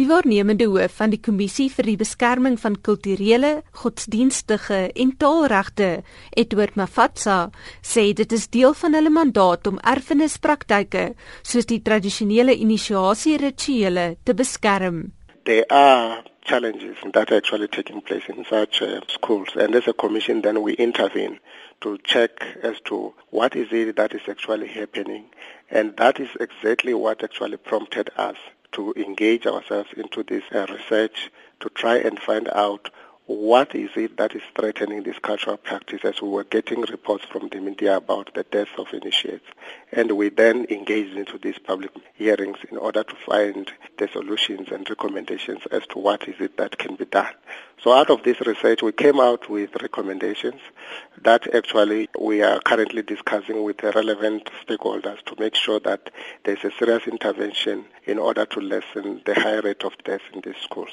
Die waarnemende hoof van die Kommissie vir die Beskerming van Kulturele, Godsdienstige en Taalregte, Edward Mafatsa, sê dit is deel van hulle mandaat om erfenispraktyke soos die tradisionele inisiasie rituele te beskerm. There are challenges that are actually taking place in such uh, schools and as a commission then we intervene to check as to what is it that is actually happening and that is exactly what actually prompted us to engage ourselves into this uh, research to try and find out what is it that is threatening this cultural practice as we were getting reports from the media about the deaths of initiates. And we then engaged into these public hearings in order to find the solutions and recommendations as to what is it that can be done. So out of this research, we came out with recommendations that actually we are currently discussing with the relevant stakeholders to make sure that there's a serious intervention in order to lessen the high rate of death in these schools.